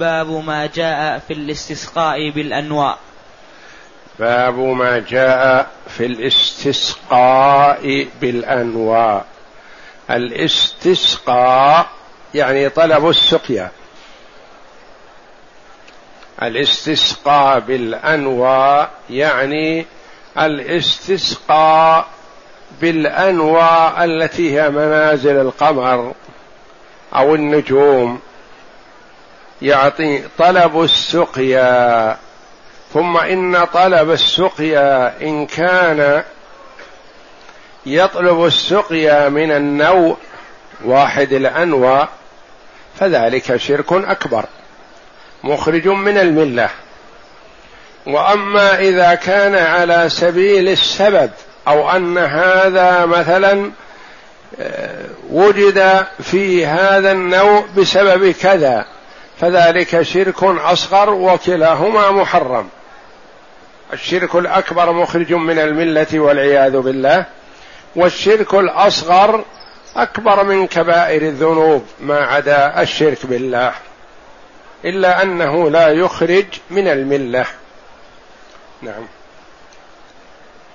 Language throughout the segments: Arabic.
باب ما جاء في الاستسقاء بالأنواء. باب ما جاء في الاستسقاء بالأنواء. الاستسقاء يعني طلب السقيا. الاستسقاء بالأنواء يعني الاستسقاء بالأنواء التي هي منازل القمر أو النجوم. يعطي طلب السقيا. ثم إن طلب السقيا إن كان يطلب السقيا من النوع واحد الأنواع فذلك شرك أكبر مخرج من الملة. وأما إذا كان على سبيل السبب أو أن هذا مثلا آه، وجد في هذا النوع بسبب كذا فذلك شرك أصغر وكلاهما محرم. الشرك الأكبر مخرج من الملة والعياذ بالله والشرك الأصغر أكبر من كبائر الذنوب ما عدا الشرك بالله. إلا أنه لا يخرج من الملة. نعم.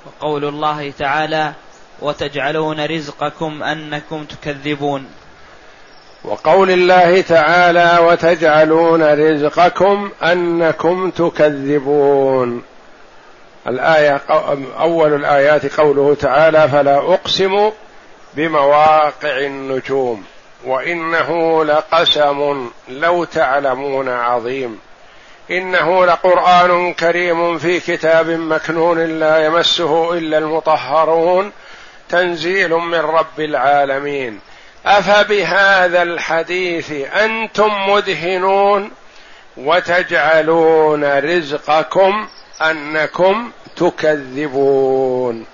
وقول الله تعالى وتجعلون رزقكم أنكم تكذبون وقول الله تعالى وتجعلون رزقكم أنكم تكذبون. الآية أول الآيات قوله تعالى فلا أقسم بمواقع النجوم وإنه لقسم لو تعلمون عظيم. إنه لقرآن كريم في كتاب مكنون لا يمسه إلا المطهرون. تنزيل من رب العالمين. أفبهذا الحديث أنتم مدهنون وتجعلون رزقكم أنكم تكذبون.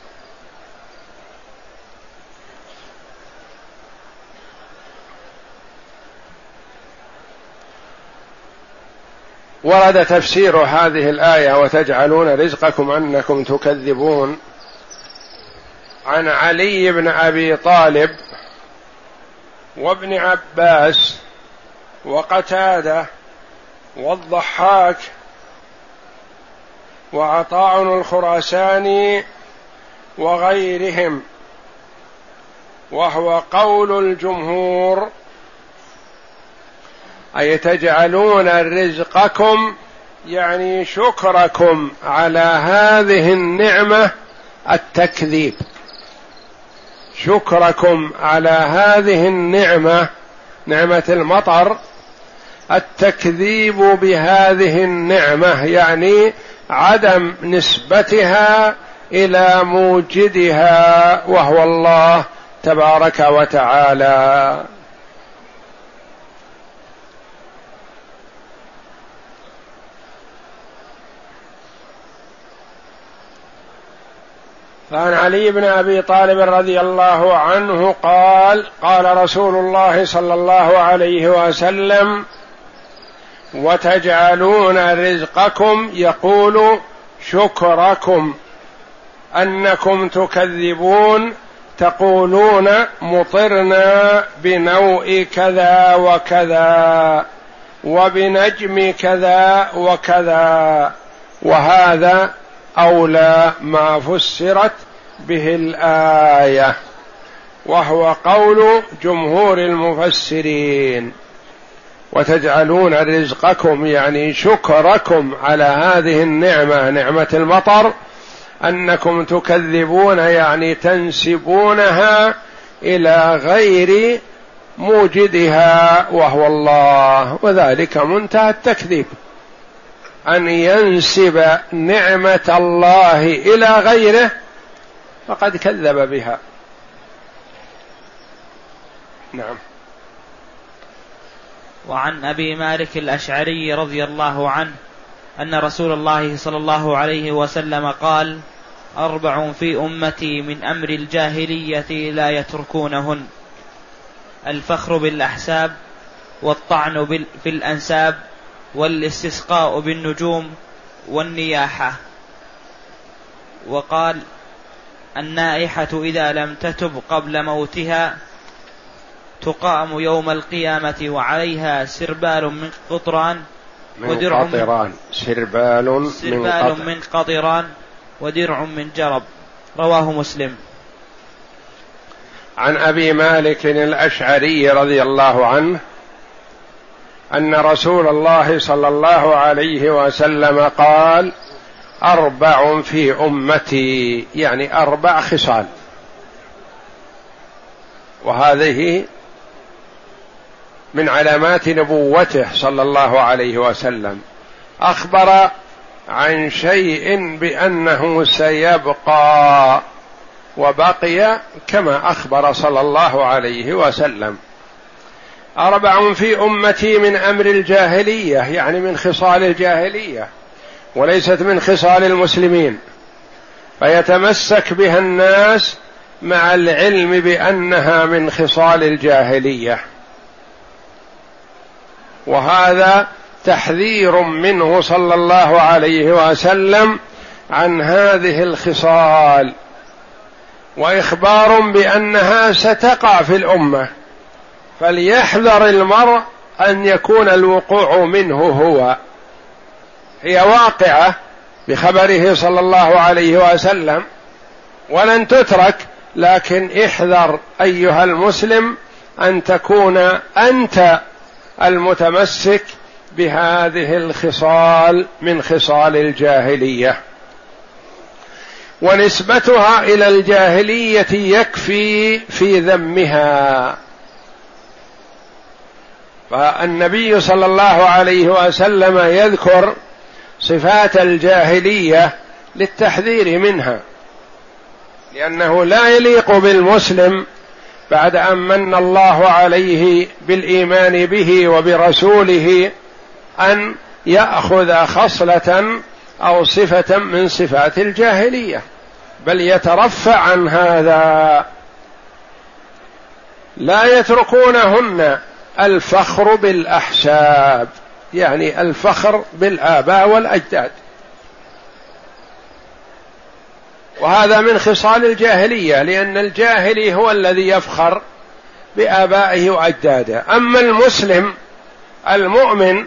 ورد تفسير هذه الآية وتجعلون رزقكم أنكم تكذبون عن علي بن أبي طالب وابن عباس وقتادة والضحاك وعطاء الخراساني وغيرهم وهو قول الجمهور اي تجعلون رزقكم يعني شكركم على هذه النعمة التكذيب؟ شكركم على هذه النعمة نعمة المطر التكذيب بهذه النعمة يعني عدم نسبتها إلى موجدها وهو الله تبارك وتعالى. فعن علي بن أبي طالب رضي الله عنه قال قال رسول الله صلى الله عليه وسلم وتجعلون رزقكم يقول شكركم أنكم تكذبون تقولون مطرنا بنوء كذا وكذا وبنجم كذا وكذا وهذا أولى ما فسرت به الآية وهو قول جمهور المفسرين. وتجعلون رزقكم يعني شكركم على هذه النعمة نعمة المطر أنكم تكذبون يعني تنسبونها إلى غير موجدها وهو الله. وذلك منتهى التكذيب. أن ينسب نعمة الله إلى غيره فقد كذب بها. وعن أبي مالك الأشعري رضي الله عنه أن رسول الله صلى الله عليه وسلم قال أربع في أمتي من أمر الجاهلية لا يتركونهن. الفخر بالأحساب والطعن في الأنساب والاستسقاء بالنجوم والنياحة. وقال النائحة إذا لم تتب قبل موتها تقام يوم القيامة وعليها سربال من قطران ودرع من قطران. سربال, سربال من, من قطران ودرع من جرب. رواه مسلم. عن أبي مالك الأشعري رضي الله عنه أن رسول الله صلى الله عليه وسلم قال أربع في أمتي يعني أربع خصال. وهذه من علامات نبوته صلى الله عليه وسلم. أخبر عن شيء بأنه سيبقى وبقي كما أخبر صلى الله عليه وسلم. أربع في أمتي من أمر الجاهلية يعني من خصال الجاهلية وليست من خصال المسلمين. فيتمسك بها الناس مع العلم بأنها من خصال الجاهلية. وهذا تحذير منه صلى الله عليه وسلم عن هذه الخصال وإخبار بأنها ستقع في الأمة. فليحذر المرء أن يكون الوقوع منه هو. هي واقعة بخبره صلى الله عليه وسلم ولن تترك لكن احذر أيها المسلم أن تكون أنت المتمسك بهذه الخصال من خصال الجاهلية. ونسبتها إلى الجاهلية يكفي في ذمها. فالنبي صلى الله عليه وسلم يذكر صفات الجاهلية للتحذير منها لأنه لا يليق بالمسلم بعد أن من الله عليه بالإيمان به وبرسوله أن يأخذ خصلة أو صفة من صفات الجاهلية بل يترفع عن هذا. لا يتركونهن الفخر بالأحساب. يعني الفخر بالآباء والأجداد. وهذا من خصال الجاهلية لأن الجاهلي هو الذي يفخر بآبائه وأجداده. أما المسلم المؤمن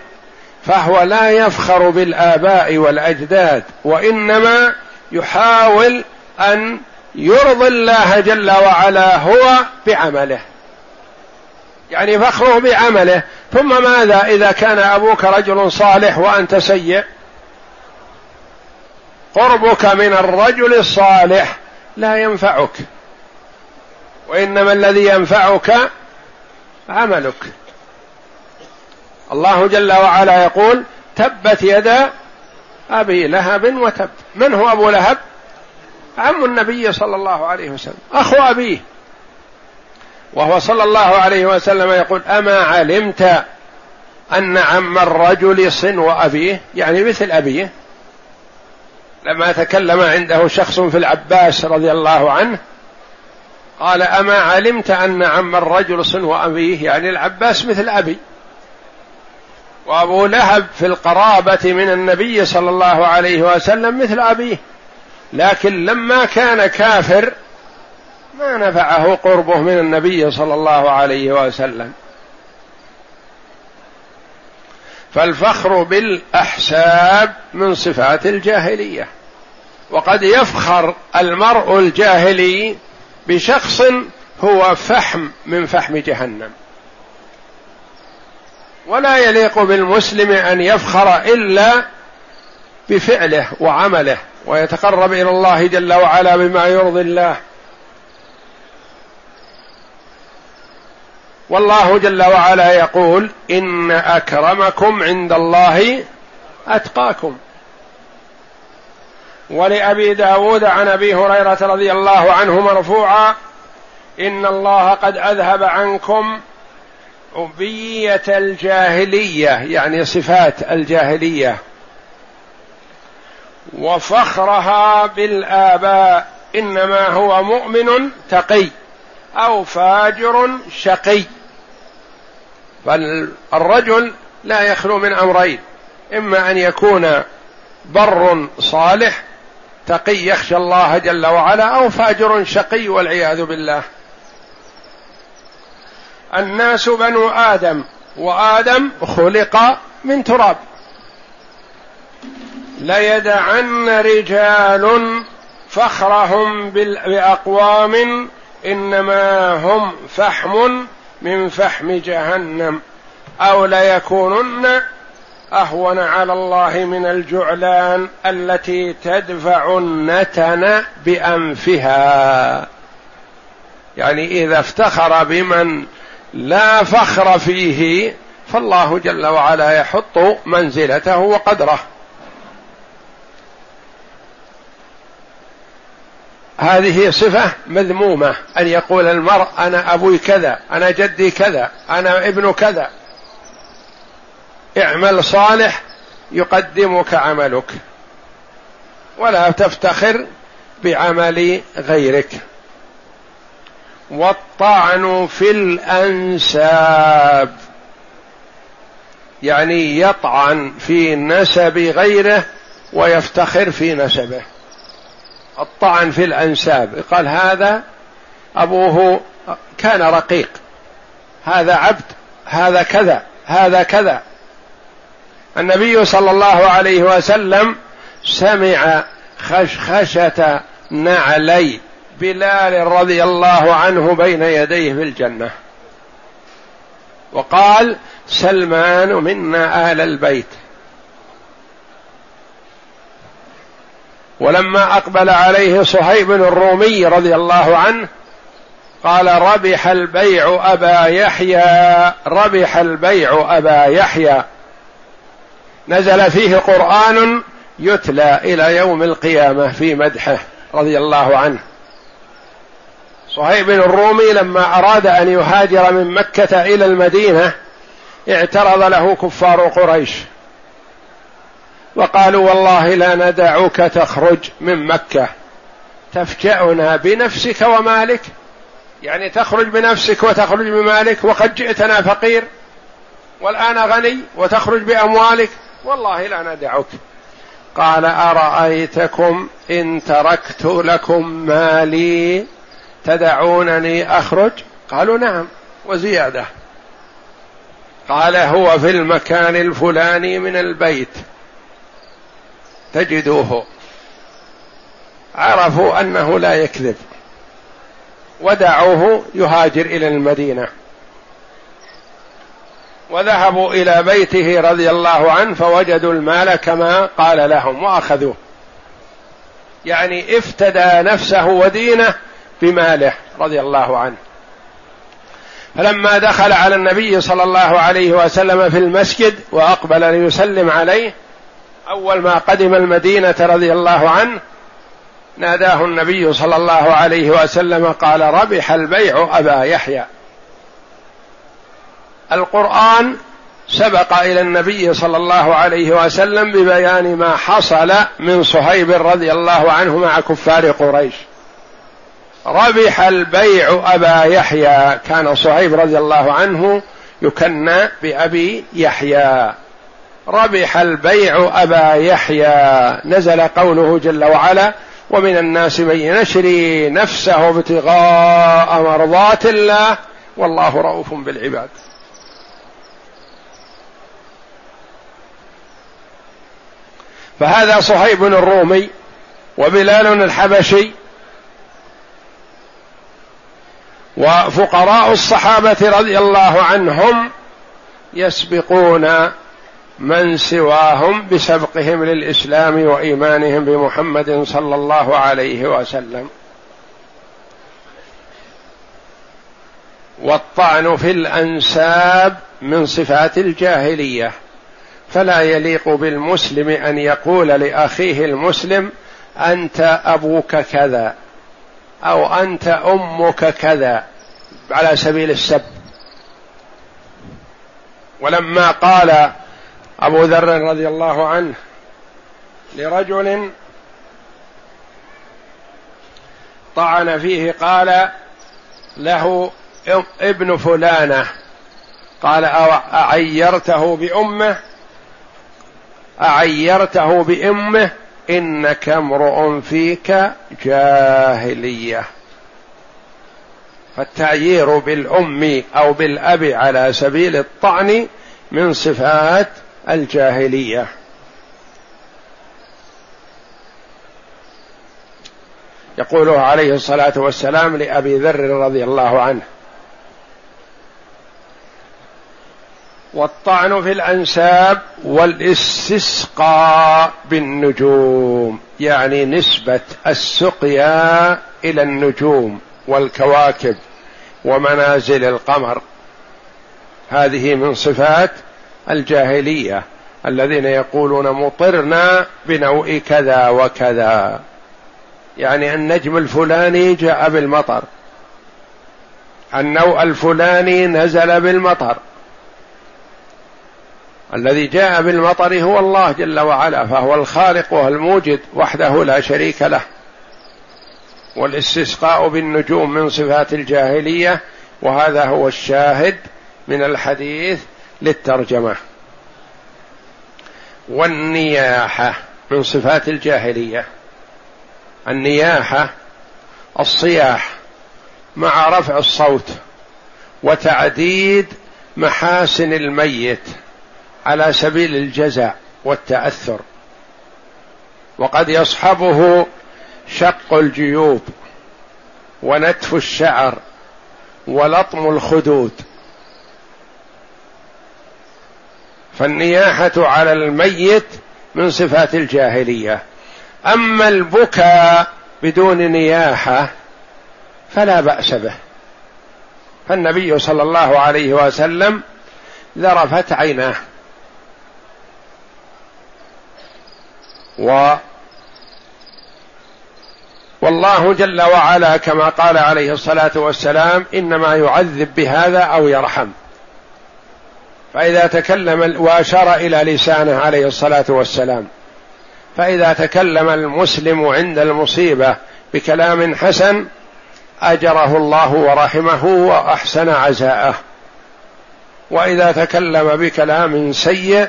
فهو لا يفخر بالآباء والأجداد وإنما يحاول أن يرضي الله جل وعلا هو بعمله. يعني فخره بعمله. ثم ماذا إذا كان أبوك رجل صالح وأنت سيء؟ قربك من الرجل الصالح لا ينفعك. وإنما الذي ينفعك عملك. الله جل وعلا يقول تبت يدا أبي لهب وتب. من هو أبو لهب؟ عم النبي صلى الله عليه وسلم. أخو أبيه. وهو صلى الله عليه وسلم يقول أما علمت أن عم الرجل صنو ابيه يعني مثل أبيه. لما تكلم عنده شخص في العباس رضي الله عنه قال أما علمت أن عم الرجل صنو أبيه يعني العباس مثل أبي. وأبو لهب في القرابة من النبي صلى الله عليه وسلم مثل أبيه. لكن لما كان كافر ما نفعه قربه من النبي صلى الله عليه وسلم. فالفخر بالأحساب من صفات الجاهلية. وقد يفخر المرء الجاهلي بشخص هو فحم من فحم جهنم. ولا يليق بالمسلم أن يفخر إلا بفعله وعمله. ويتقرب إلى الله جل وعلا بما يرضي الله. والله جل وعلا يقول إن أكرمكم عند الله أتقاكم. ولأبي داود عن أبي هريرة رضي الله عنه مرفوعا إن الله قد أذهب عنكم عبية الجاهلية يعني صفات الجاهلية. وفخرها بالآباء إنما هو مؤمن تقي أو فاجر شقي. فالرجل لا يخلو من أمرين. إما أن يكون بر صالح تقي يخشى الله جل وعلا أو فاجر شقي والعياذ بالله. الناس بنو آدم وآدم خلق من تراب. ليدعن رجال فخرهم بأقوام إنما هم فحم من فحم جهنم أو ليكونن أهون على الله من الجعلان التي تدفع النتن بأنفها. يعني إذا افتخر بمن لا فخر فيه فالله جل وعلا يحط منزلته وقدره. هذه صفة مذمومة. أن يقول المرء أنا أبوي كذا أنا جدي كذا أنا ابن كذا. اعمل صالح يقدمك عملك. ولا تفتخر بعمل غيرك. والطعن في الأنساب. يعني يطعن في نسب غيره ويفتخر في نسبه. الطعن في الأنساب. قال هذا أبوه كان رقيق. هذا عبد هذا كذا هذا كذا. النبي صلى الله عليه وسلم سمع خشخشه نعلي بلال رضي الله عنه بين يديه في الجنة. وقال سلمان منا آل البيت. ولما أقبل عليه صهيب الرومي رضي الله عنه قال ربح البيع أبا يحيى ربح البيع أبا يحيى. نزل فيه قرآن يتلى إلى يوم القيامة في مدحه رضي الله عنه. صهيب الرومي لما أراد أن يهاجر من مكة إلى المدينة اعترض له كفار قريش. وقالوا والله لا ندعك تخرج من مكة. تفجأنا بنفسك ومالك. يعني تخرج بنفسك وتخرج بمالك. وقد جئتنا فقير. والآن غني وتخرج بأموالك. والله لا ندعك قال أرأيتكم إن تركت لكم مالي تدعونني أخرج؟ قالوا نعم وزيادة. قال هو في المكان الفلاني من البيت. تجدوه. عرفوا أنه لا يكذب. ودعوه يهاجر إلى المدينة. وذهبوا إلى بيته رضي الله عنه فوجدوا المال كما قال لهم وأخذوه. يعني افتدى نفسه ودينه بماله رضي الله عنه. فلما دخل على النبي صلى الله عليه وسلم في المسجد وأقبل ليسلم عليه أول ما قدم المدينة رضي الله عنه ناداه النبي صلى الله عليه وسلم قال ربح البيع أبا يحيى. القرآن سبق إلى النبي صلى الله عليه وسلم ببيان ما حصل من صهيب رضي الله عنه مع كفار قريش. ربح البيع أبا يحيى كان صهيب رضي الله عنه يكنى بأبي يحيى. ربح البيع أبا يحيى. نزل قوله جل وعلا ومن الناس من يشري نفسه ابتغاء مرضات الله والله رؤوف بالعباد. فهذا صهيب الرومي وبلال الحبشي وفقراء الصحابة رضي الله عنهم يسبقون من سواهم بسبقهم للإسلام وإيمانهم بمحمد صلى الله عليه وسلم. والطعن في الأنساب من صفات الجاهلية. فلا يليق بالمسلم أن يقول لأخيه المسلم أنت أبوك كذا أو أنت أمك كذا على سبيل السب. ولما قال أبو ذر رضي الله عنه لرجل طعن فيه قال له ابن فلانة قال أعيرته بأمه؟ أعيرته بأمه إنك امرؤ فيك جاهلية. فالتعيير بالأم أو بالأب على سبيل الطعن من صفات الجاهلية. يقوله عليه الصلاة والسلام لأبي ذر رضي الله عنه. والطعن في الأنساب والاستسقاء بالنجوم يعني نسبة السقيا إلى النجوم والكواكب ومنازل القمر. هذه من صفات الجاهلية الذين يقولون مطرنا بنوء كذا وكذا. يعني النجم الفلاني جاء بالمطر. النوء الفلاني نزل بالمطر. الذي جاء بالمطر هو الله جل وعلا فهو الخالق والموجد وحده لا شريك له. والاستسقاء بالنجوم من صفات الجاهلية وهذا هو الشاهد من الحديث للترجمة. والنياحة من صفات الجاهلية. النياحة الصياح مع رفع الصوت وتعديد محاسن الميت على سبيل الجزع والتأثر. وقد يصحبه شق الجيوب ونتف الشعر ولطم الخدود. فالنياحة على الميت من صفات الجاهلية. أما البكاء بدون نياحة فلا بأس به. فالنبي صلى الله عليه وسلم ذرفت عيناه. و والله جل وعلا كما قال عليه الصلاة والسلام إنما يعذب بهذا أو يرحم. فإذا تكلم وأشار إلى لسانه عليه الصلاة والسلام. فإذا تكلم المسلم عند المصيبة بكلام حسن أجره الله ورحمه وأحسن عزاءه. وإذا تكلم بكلام سيء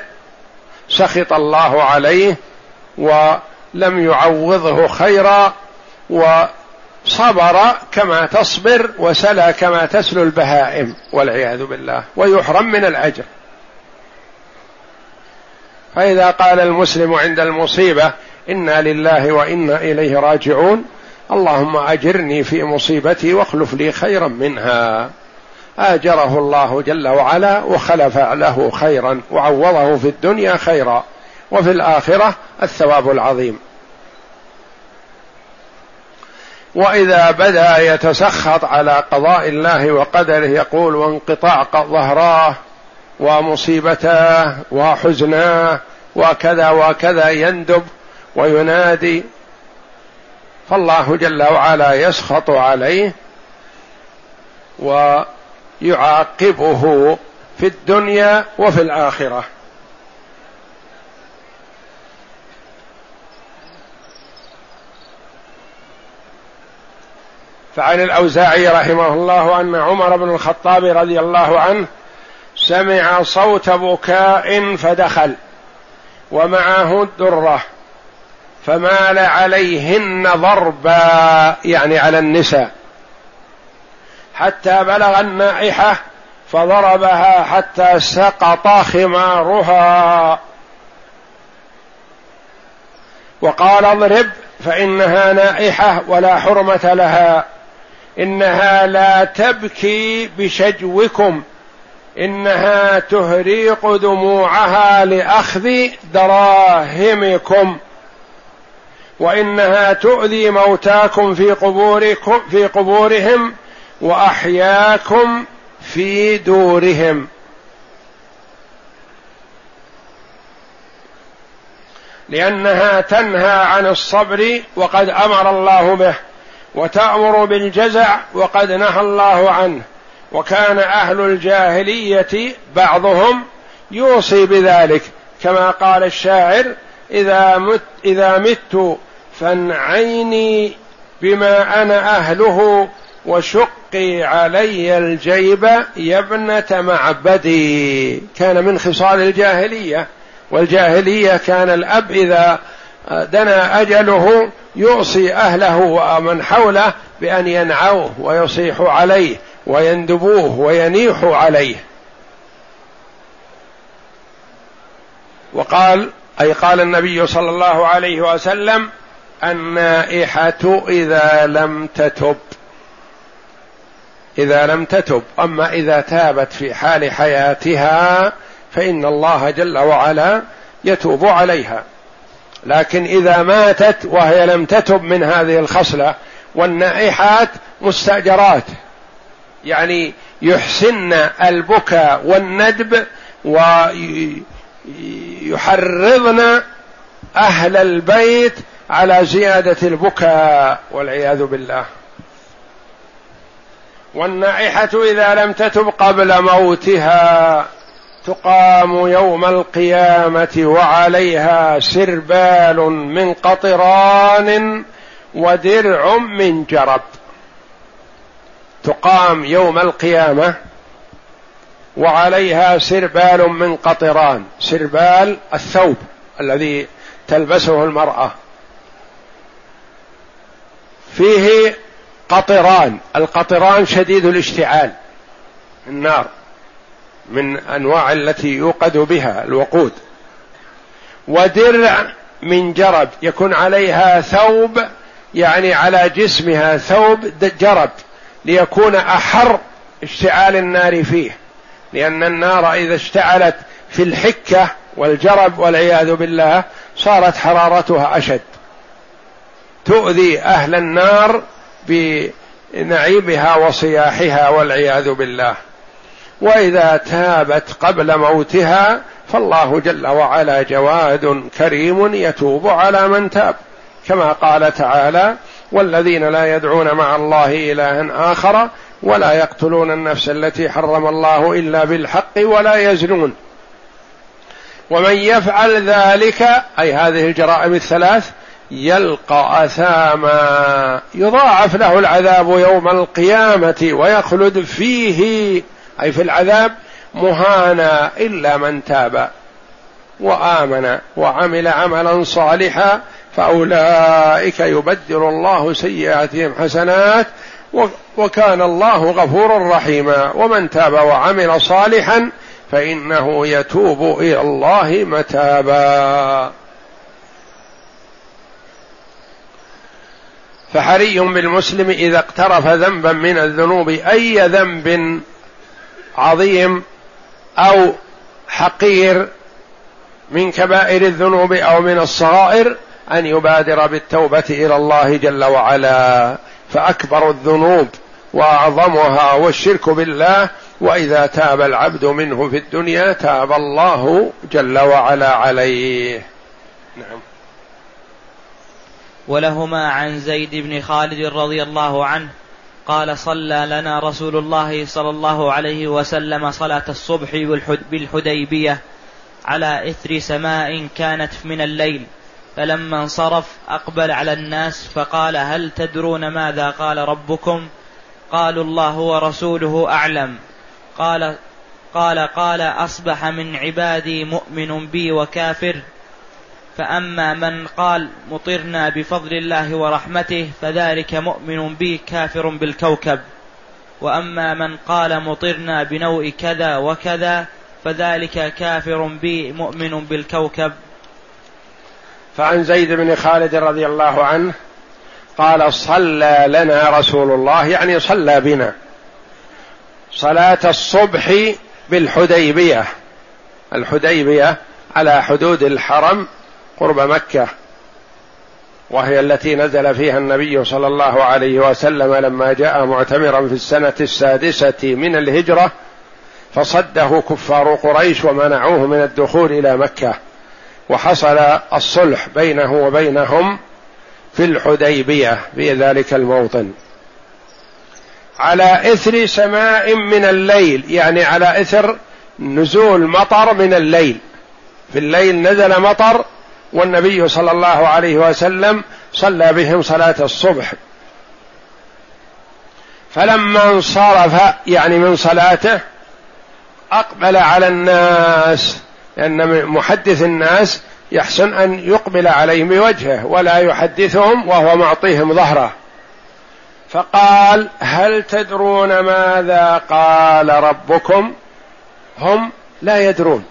سخط الله عليه ولم يعوضه خيرا وصبر كما تصبر وسلى كما تسلو البهائم والعياذ بالله ويحرم من الأجر. فإذا قال المسلم عند المصيبة إنا لله وإنا إليه راجعون اللهم أجرني في مصيبتي واخلف لي خيرا منها. آجره الله جل وعلا وخلف له خيرا وعوضه في الدنيا خيرا وفي الآخرة الثواب العظيم. وإذا بدا يتسخط على قضاء الله وقدره يقول وانقطاع ظهراه ومصيبتاه وحزناه وكذا وكذا يندب وينادي. فالله جل وعلا يسخط عليه ويعاقبه في الدنيا وفي الآخرة. فعن الأوزاعي رحمه الله أن عمر بن الخطاب رضي الله عنه سمع صوت بكاء فدخل ومعه الدرة فمال عليهن ضربا يعني على النساء. حتى بلغ النائحة فضربها حتى سقط خمارها. وقال اضرب فإنها نائحة ولا حرمة لها. إنها لا تبكي بشجوكم. إنها تهريق دموعها لأخذ دراهمكم. وإنها تؤذي موتاكم في قبوركم في قبورهم وأحياكم في دورهم. لأنها تنهى عن الصبر وقد أمر الله به. وتأمر بالجزع وقد نهى الله عنه. وكان أهل الجاهلية بعضهم يوصي بذلك كما قال الشاعر إذا مت إذا مت فانعيني بما أنا أهله وشقي علي الجيب يا ابنة معبدي كان من خصال الجاهلية والجاهلية كان الأب إذا دنا أجله يوصي أهله ومن حوله بأن ينعوه ويصيحوا عليه ويندبوه وينيحوا عليه. وقال أي قال النبي صلى الله عليه وسلم النائحة إذا لم تتب. إذا لم تتب. أما إذا تابت في حال حياتها فإن الله جل وعلا يتوب عليها. لكن إذا ماتت وهي لم تتب من هذه الخصلة والنائحات مستأجرات. يعني يحسن البكاء والندب ويحرضن أهل البيت على زيادة البكاء والعياذ بالله. والنائحة إذا لم تتب قبل موتها. تقام يوم القيامة وعليها سربال من قطران ودرع من جرب. تقام يوم القيامة وعليها سربال من قطران. سربال الثوب الذي تلبسه المرأة. فيه قطران. القطران شديد الاشتعال. النار. من أنواع التي يوقد بها الوقود. ودرع من جرب يكون عليها ثوب يعني على جسمها ثوب جرب ليكون أحر اشتعال النار فيه. لأن النار إذا اشتعلت في الحكة والجرب والعياذ بالله صارت حرارتها أشد. تؤذي أهل النار بنعيمها وصياحها والعياذ بالله. وإذا تابت قبل موتها فالله جل وعلا جواد كريم يتوب على من تاب. كما قال تعالى والذين لا يدعون مع الله إلها آخر ولا يقتلون النفس التي حرم الله إلا بالحق ولا يزنون. ومن يفعل ذلك أي هذه الجرائم الثلاث يلقى أثاما يضاعف له العذاب يوم القيامة ويخلد فيه. أي في العذاب مهانا إلا من تاب وآمن وعمل عملا صالحا فأولئك يبدل الله سيئاتهم حسنات وكان الله غفورا رحيما. ومن تاب وعمل صالحا فإنه يتوب إلى الله متابا. فحري بالمسلم إذا اقترف ذنبا من الذنوب أي ذنب عظيم أو حقير من كبائر الذنوب أو من الصغائر أن يبادر بالتوبة إلى الله جل وعلا. فأكبر الذنوب وأعظمها والشرك بالله وإذا تاب العبد منه في الدنيا تاب الله جل وعلا عليه. نعم. ولهما عن زيد بن خالد رضي الله عنه قال صلى لنا رسول الله صلى الله عليه وسلم صلاة الصبح بالحديبية على إثر سماء كانت من الليل. فلما انصرف أقبل على الناس فقال هل تدرون ماذا قال ربكم؟ قالوا الله ورسوله أعلم. قال قال قال أصبح من عبادي مؤمن بي وكافر. فأما من قال مطرنا بفضل الله ورحمته فذلك مؤمن بي كافر بالكوكب. وأما من قال مطرنا بنوء كذا وكذا فذلك كافر بي مؤمن بالكوكب. فعن زيد بن خالد رضي الله عنه قال صلى لنا رسول الله يعني صلى بنا صلاة الصبح بالحديبية. الحديبية على حدود الحرم قرب مكة وهي التي نزل فيها النبي صلى الله عليه وسلم لما جاء معتمرا في السنة السادسة من الهجرة فصده كفار قريش ومنعوه من الدخول إلى مكة. وحصل الصلح بينه وبينهم في الحديبية في ذلك الموطن. على إثر سماء من الليل يعني على إثر نزول مطر من الليل. في الليل نزل مطر والنبي صلى الله عليه وسلم صلى بهم صلاة الصبح. فلما انصرف يعني من صلاته أقبل على الناس لأن محدث الناس يحسن أن يقبل عليهم بوجهه ولا يحدثهم وهو معطيهم ظهره. فقال هل تدرون ماذا قال ربكم؟ هم لا يدرون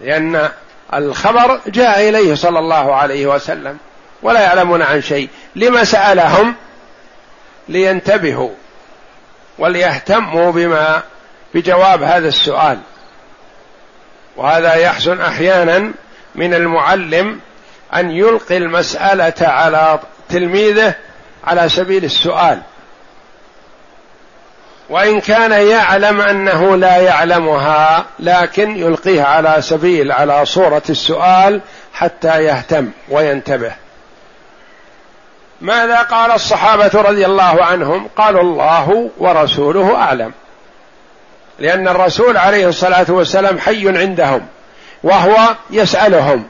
لأن الخبر جاء إليه صلى الله عليه وسلم ولا يعلمون عن شيء. لما سألهم لينتبهوا وليهتموا بما بجواب هذا السؤال. وهذا يحسن أحيانا من المعلم أن يلقي المسألة على تلميذه على سبيل السؤال. وإن كان يعلم أنه لا يعلمها لكن يلقيها على سبيل على صورة السؤال حتى يهتم وينتبه. ماذا قال الصحابة رضي الله عنهم؟ قالوا الله ورسوله أعلم. لأن الرسول عليه الصلاة والسلام حي عندهم وهو يسألهم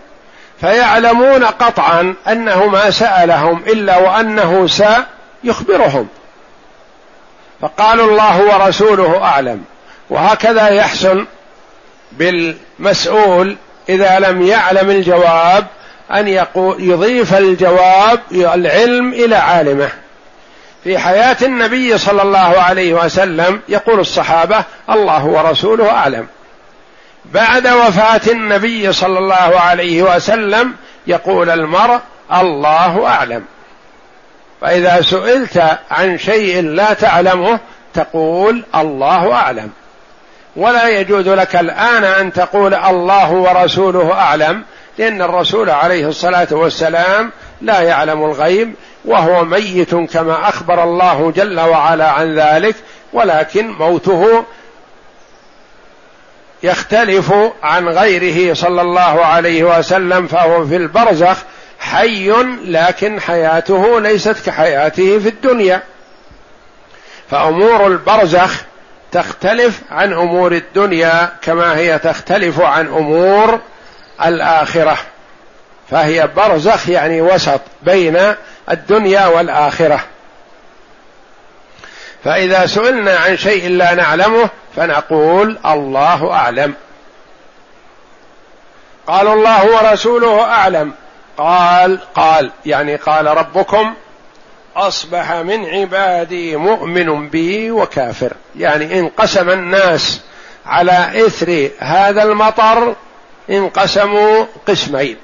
فيعلمون قطعا أنه ما سألهم إلا وأنه سيخبرهم. فقالوا الله ورسوله أعلم. وهكذا يحسن بالمسؤول إذا لم يعلم الجواب أن يضيف الجواب العلم إلى عالمه. في حياة النبي صلى الله عليه وسلم يقول الصحابة الله ورسوله أعلم. بعد وفاة النبي صلى الله عليه وسلم يقول المرء الله أعلم. فإذا سئلت عن شيء لا تعلمه تقول الله أعلم. ولا يجوز لك الآن أن تقول الله ورسوله أعلم لأن الرسول عليه الصلاة والسلام لا يعلم الغيب وهو ميت كما أخبر الله جل وعلا عن ذلك ولكن موته يختلف عن غيره صلى الله عليه وسلم فهو في البرزخ حي لكن حياته ليست كحياته في الدنيا. فأمور البرزخ تختلف عن أمور الدنيا كما هي تختلف عن أمور الآخرة. فهي برزخ يعني وسط بين الدنيا والآخرة. فإذا سئلنا عن شيء لا نعلمه فنقول الله أعلم. قال الله ورسوله أعلم. قال قال يعني قال ربكم أصبح من عبادي مؤمن بي وكافر. يعني انقسم الناس على إثر هذا المطر انقسموا قسمين.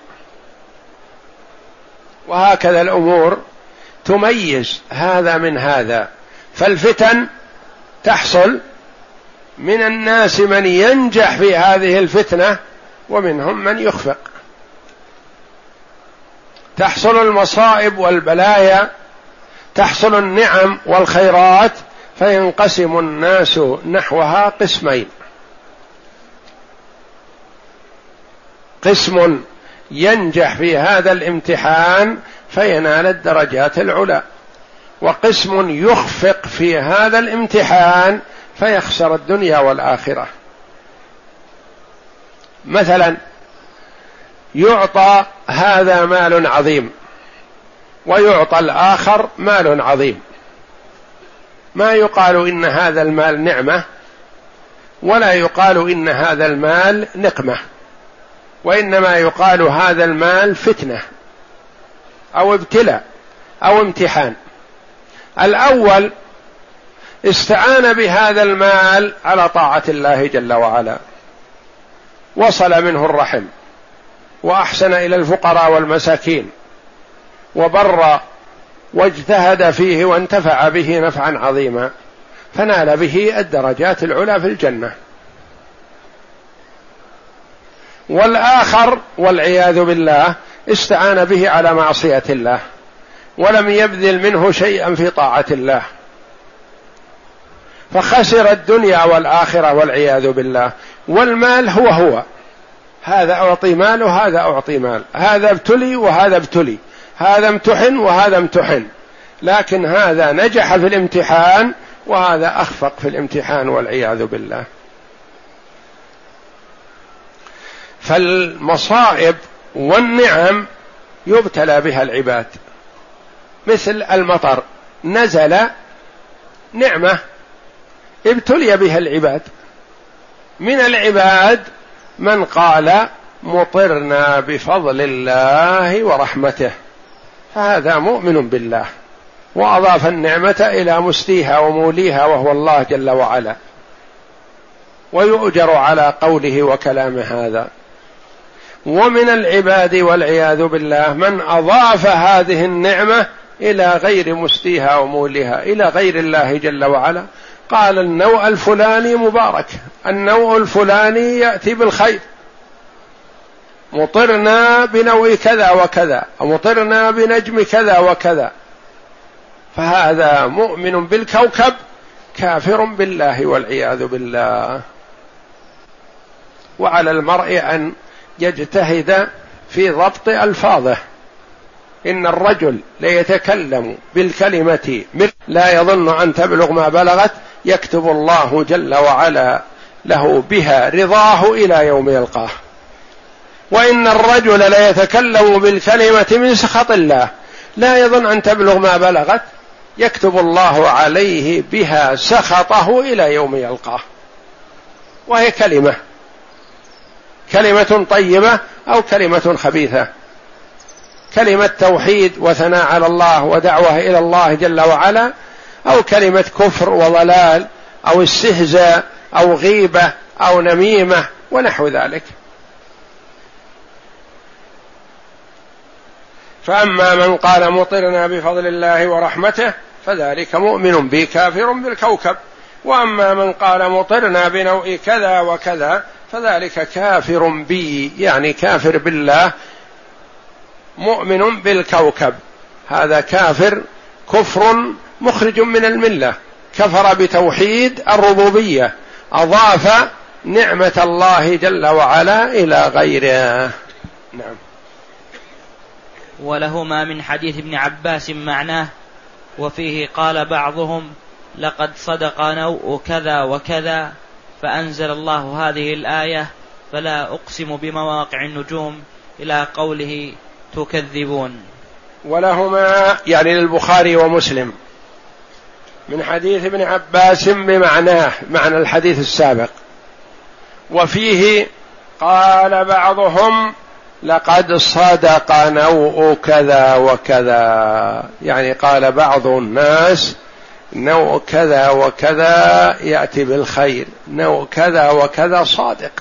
وهكذا الأمور تميز هذا من هذا. فالفتن تحصل من الناس من ينجح في هذه الفتنة ومنهم من يخفق. تحصل المصائب والبلايا تحصل النعم والخيرات فينقسم الناس نحوها قسمين. قسم ينجح في هذا الامتحان فينال الدرجات العلى وقسم يخفق في هذا الامتحان فيخسر الدنيا والآخرة. مثلا يعطى هذا مال عظيم. ويعطى الآخر مال عظيم. ما يقال إن هذا المال نعمة ولا يقال إن هذا المال نقمة. وإنما يقال هذا المال فتنة أو ابتلاء أو امتحان. الأول استعان بهذا المال على طاعة الله جل وعلا. وصل منه الرحم. وأحسن إلى الفقراء والمساكين وبر واجتهد فيه وانتفع به نفعا عظيما فنال به الدرجات العلى في الجنة. والآخر والعياذ بالله استعان به على معصية الله ولم يبذل منه شيئا في طاعة الله. فخسر الدنيا والآخرة والعياذ بالله والمال هو هو. هذا أعطي مال وهذا أعطي مال. هذا ابتلي وهذا ابتلي. هذا امتحن وهذا امتحن. لكن هذا نجح في الامتحان وهذا أخفق في الامتحان والعياذ بالله. فالمصائب والنعم يبتلى بها العباد. مثل المطر. نزل نعمة ابتلي بها العباد. من العباد من قال مطرنا بفضل الله ورحمته. فهذا مؤمن بالله وأضاف النعمة إلى مستيها وموليها وهو الله جل وعلا. ويؤجر على قوله وكلام هذا. ومن العباد والعياذ بالله من أضاف هذه النعمة إلى غير مستيها ومولها إلى غير الله جل وعلا. قال النوع الفلاني مبارك النوع الفلاني يأتي بالخير. مطرنا بنوع كذا وكذا مطرنا بنجم كذا وكذا. فهذا مؤمن بالكوكب كافر بالله والعياذ بالله. وعلى المرء أن يجتهد في ضبط ألفاظه. إن الرجل ليتكلم بالكلمة لا يظن أن تبلغ ما بلغت يكتب الله جل وعلا له بها رضاه إلى يوم يلقاه. وإن الرجل ليتكلم بالكلمة من سخط الله. لا يظن أن تبلغ ما بلغت. يكتب الله عليه بها سخطه إلى يوم يلقاه. وهي كلمة. كلمة طيبة أو كلمة خبيثة. كلمة توحيد وثناء على الله ودعوة إلى الله جل وعلا أو كلمة كفر وضلال أو استهزاء أو غيبة أو نميمة ونحو ذلك. فأما من قال مطرنا بفضل الله ورحمته فذلك مؤمن بي كافر بالكوكب. وأما من قال مطرنا بنوء كذا وكذا فذلك كافر بي يعني كافر بالله مؤمن بالكوكب. هذا كافر كفر مخرج من الملة. كفر بتوحيد الربوبية. أضاف نعمة الله جل وعلا إلى غيره. نعم. ولهما من حديث ابن عباس معناه وفيه قال بعضهم لقد صدق نوء كذا وكذا فأنزل الله هذه الآية فلا أقسم بمواقع النجوم إلى قوله تكذبون. ولهما يعني للبخاري ومسلم من حديث ابن عباس بمعناه معنى الحديث السابق. وفيه قال بعضهم لقد صدق نوء كذا وكذا. يعني قال بعض الناس نوع كذا وكذا يأتي بالخير. نوع كذا وكذا صادق.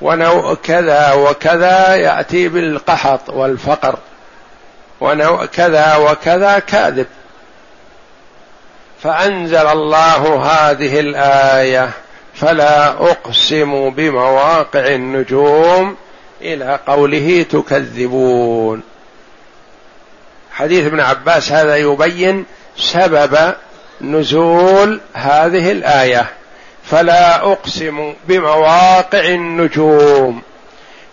ونوع كذا وكذا يأتي بالقحط والفقر. ونوع كذا وكذا كاذب. فأنزل الله هذه الآية فلا أقسم بمواقع النجوم إلى قوله تكذبون. حديث ابن عباس هذا يبين سبب نزول هذه الآية. فلا أقسم بمواقع النجوم.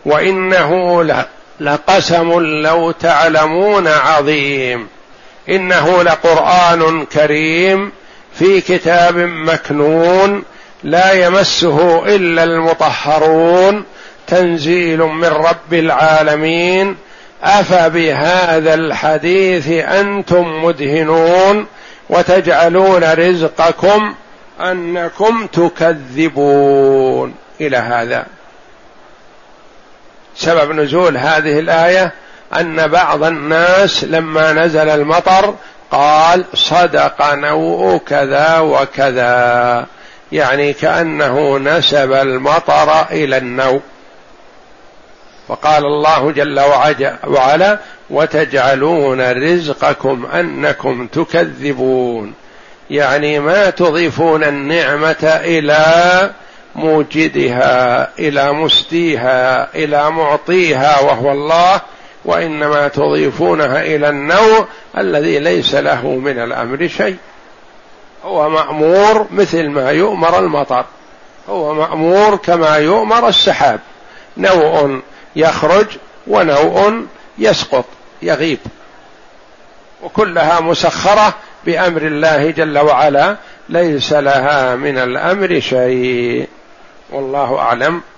وإنه لقسم لو تعلمون عظيم. إنه لقرآن كريم في كتاب مكنون لا يمسه إلا المطهرون تنزيل من رب العالمين. أفبهذا الحديث أنتم مدهنون وتجعلون رزقكم أنكم تكذبون. إلى هذا. سبب نزول هذه الآية أن بعض الناس لما نزل المطر قال صدق نوء كذا وكذا. يعني كأنه نسب المطر إلى النوء. وقال الله جل وعلا وتجعلون رزقكم أنكم تكذبون. يعني ما تضيفون النعمة إلى موجدها إلى مستيها إلى معطيها وهو الله وإنما تضيفونها إلى النوع الذي ليس له من الأمر شيء. هو مأمور مثل ما يؤمر المطر. هو مأمور كما يؤمر السحاب. نوع يخرج ونوع يسقط يغيب. وكلها مسخرة بأمر الله جل وعلا ليس لها من الأمر شيء. والله أعلم.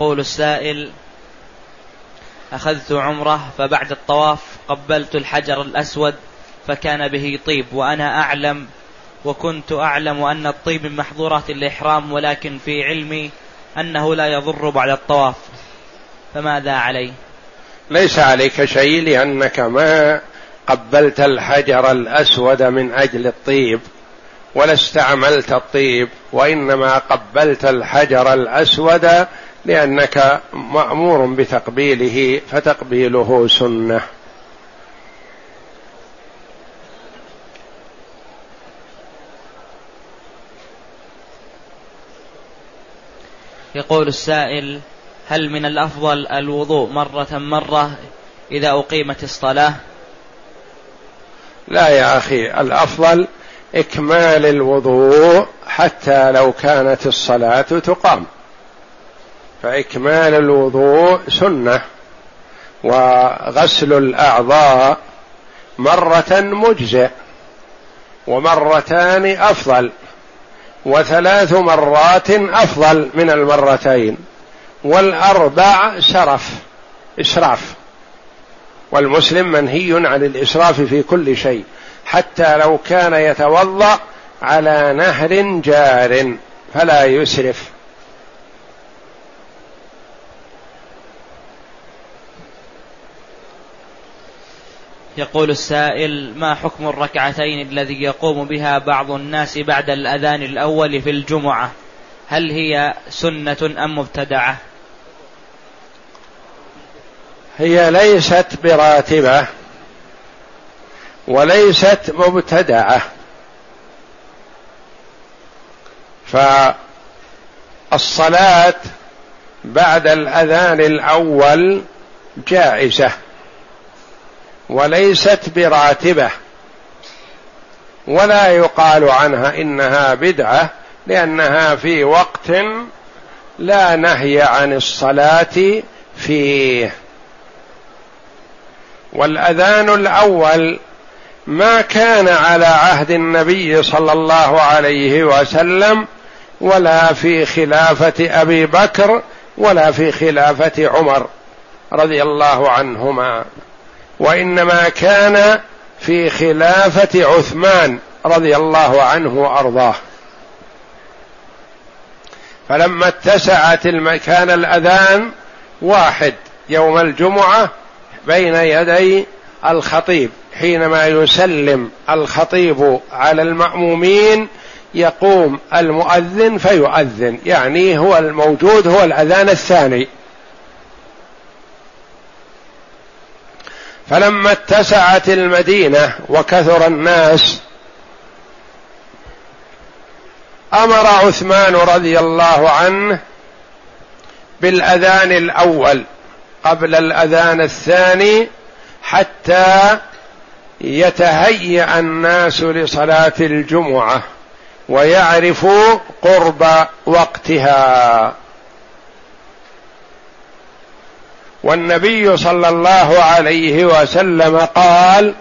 يقول السائل أخذت عمرة فبعد الطواف قبلت الحجر الأسود فكان به طيب وأنا أعلم وكنت أعلم أن الطيب من محظورات الإحرام ولكن في علمي أنه لا يضر بعد الطواف. فماذا علي؟ ليس عليك شيء لأنك ما قبلت الحجر الأسود من أجل الطيب ولا استعملت الطيب وإنما قبلت الحجر الأسود لأنك مأمور بتقبيله فتقبيله سنة. يقول السائل هل من الأفضل الوضوء مرة مرة إذا أقيمت الصلاة؟ لا يا أخي الأفضل إكمال الوضوء حتى لو كانت الصلاة تقام. فإكمال الوضوء سنة وغسل الأعضاء مرة مجزئ ومرتان أفضل وثلاث مرات أفضل من المرتين والأربع سرف إسراف. والمسلم منهي عن الإسراف في كل شيء حتى لو كان يتوضأ على نهر جار فلا يسرف. يقول السائل ما حكم الركعتين الذي يقوم بها بعض الناس بعد الأذان الأول في الجمعة؟ هل هي سنة أم مبتدعة؟ هي ليست براتبة وليست مبتدعة. فالصلاة بعد الأذان الأول جائزة. وليست براتبة. ولا يقال عنها إنها بدعة لأنها في وقت لا نهي عن الصلاة فيه. والأذان الأول ما كان على عهد النبي صلى الله عليه وسلم ولا في خلافة أبي بكر ولا في خلافة عمر رضي الله عنهما. وإنما كان في خلافة عثمان رضي الله عنه وأرضاه. فلما اتسعت المكان الأذان واحد يوم الجمعة بين يدي الخطيب حينما يسلم الخطيب على المأمومين يقوم المؤذن فيؤذن يعني هو الموجود هو الأذان الثاني. فلما اتسعت المدينة وكثر الناس أمر عثمان رضي الله عنه بالأذان الأول قبل الأذان الثاني حتى يتهيأ الناس لصلاة الجمعة ويعرفوا قرب وقتها. والنبي صلى الله عليه وسلم قال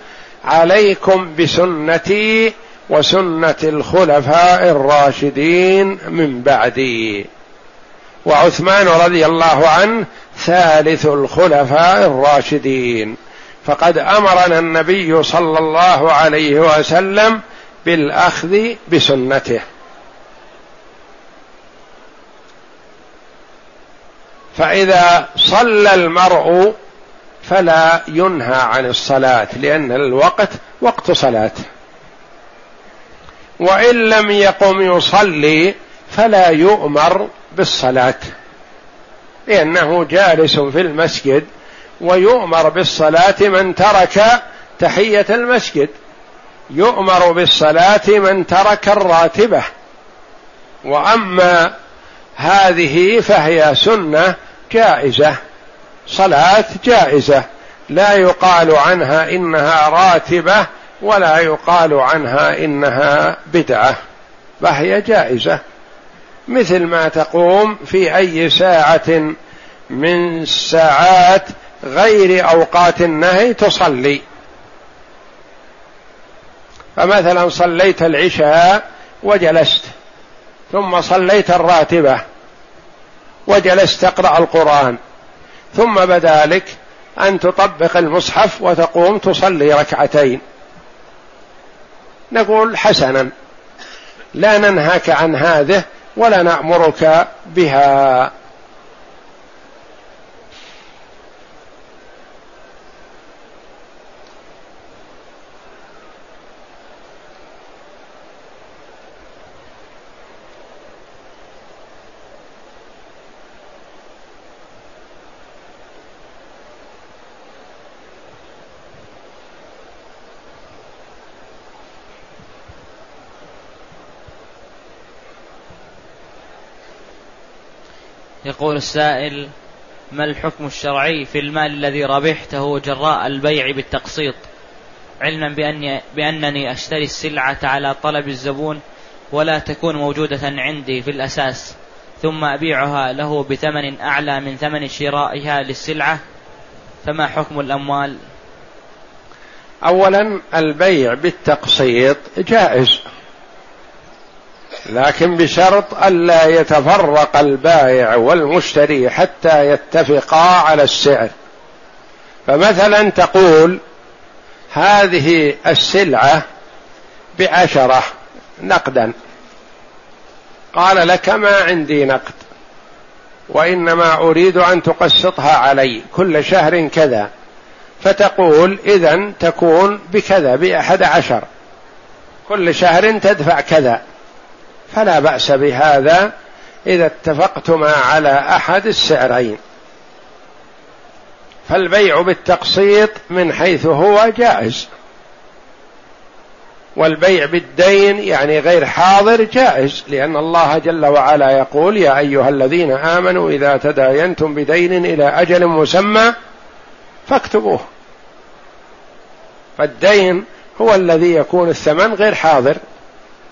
عليكم بسنتي وسنة الخلفاء الراشدين من بعدي. وعثمان رضي الله عنه ثالث الخلفاء الراشدين. فقد أمرنا النبي صلى الله عليه وسلم بالأخذ بسنته. فإذا صلى المرء فلا ينهى عن الصلاة لأن الوقت وقت صلاة. وإن لم يقم يصلي فلا يؤمر بالصلاة لأنه جالس في المسجد ويؤمر بالصلاة من ترك تحية المسجد. يؤمر بالصلاة من ترك الراتبة. وأما هذه فهي سنة جائزة صلاة جائزة. لا يقال عنها إنها راتبة ولا يقال عنها إنها بدعة. فهي جائزة. مثل ما تقوم في أي ساعة من ساعات غير أوقات النهي تصلي. فمثلا صليت العشاء وجلست ثم صليت الراتبة. وجلست تقرا القرآن. ثم بدا لك أن تطبق المصحف وتقوم تصلي ركعتين. نقول حسنا لا ننهاك عن هذه ولا نأمرك بها. يقول السائل ما الحكم الشرعي في المال الذي ربحته جراء البيع بالتقسيط؟ علما بأني بأنني أشتري السلعة على طلب الزبون ولا تكون موجودة عندي في الأساس ثم أبيعها له بثمن أعلى من ثمن شرائها للسلعة؟ فما حكم الأموال؟ أولا البيع بالتقسيط جائز. لكن بشرط ألا يتفرق البائع والمشتري حتى يتفقا على السعر. فمثلا تقول هذه السلعة بعشرة نقدا. قال لك ما عندي نقد وإنما أريد أن تقسطها علي كل شهر كذا. فتقول إذا تكون بكذا بأحد عشر. كل شهر تدفع كذا. فلا بأس بهذا إذا اتفقتما على أحد السعرين. فالبيع بالتقسيط من حيث هو جائز. والبيع بالدين يعني غير حاضر جائز لأن الله جل وعلا يقول يا أيها الذين آمنوا إذا تداينتم بدين إلى أجل مسمى فاكتبوه. فالدين هو الذي يكون الثمن غير حاضر.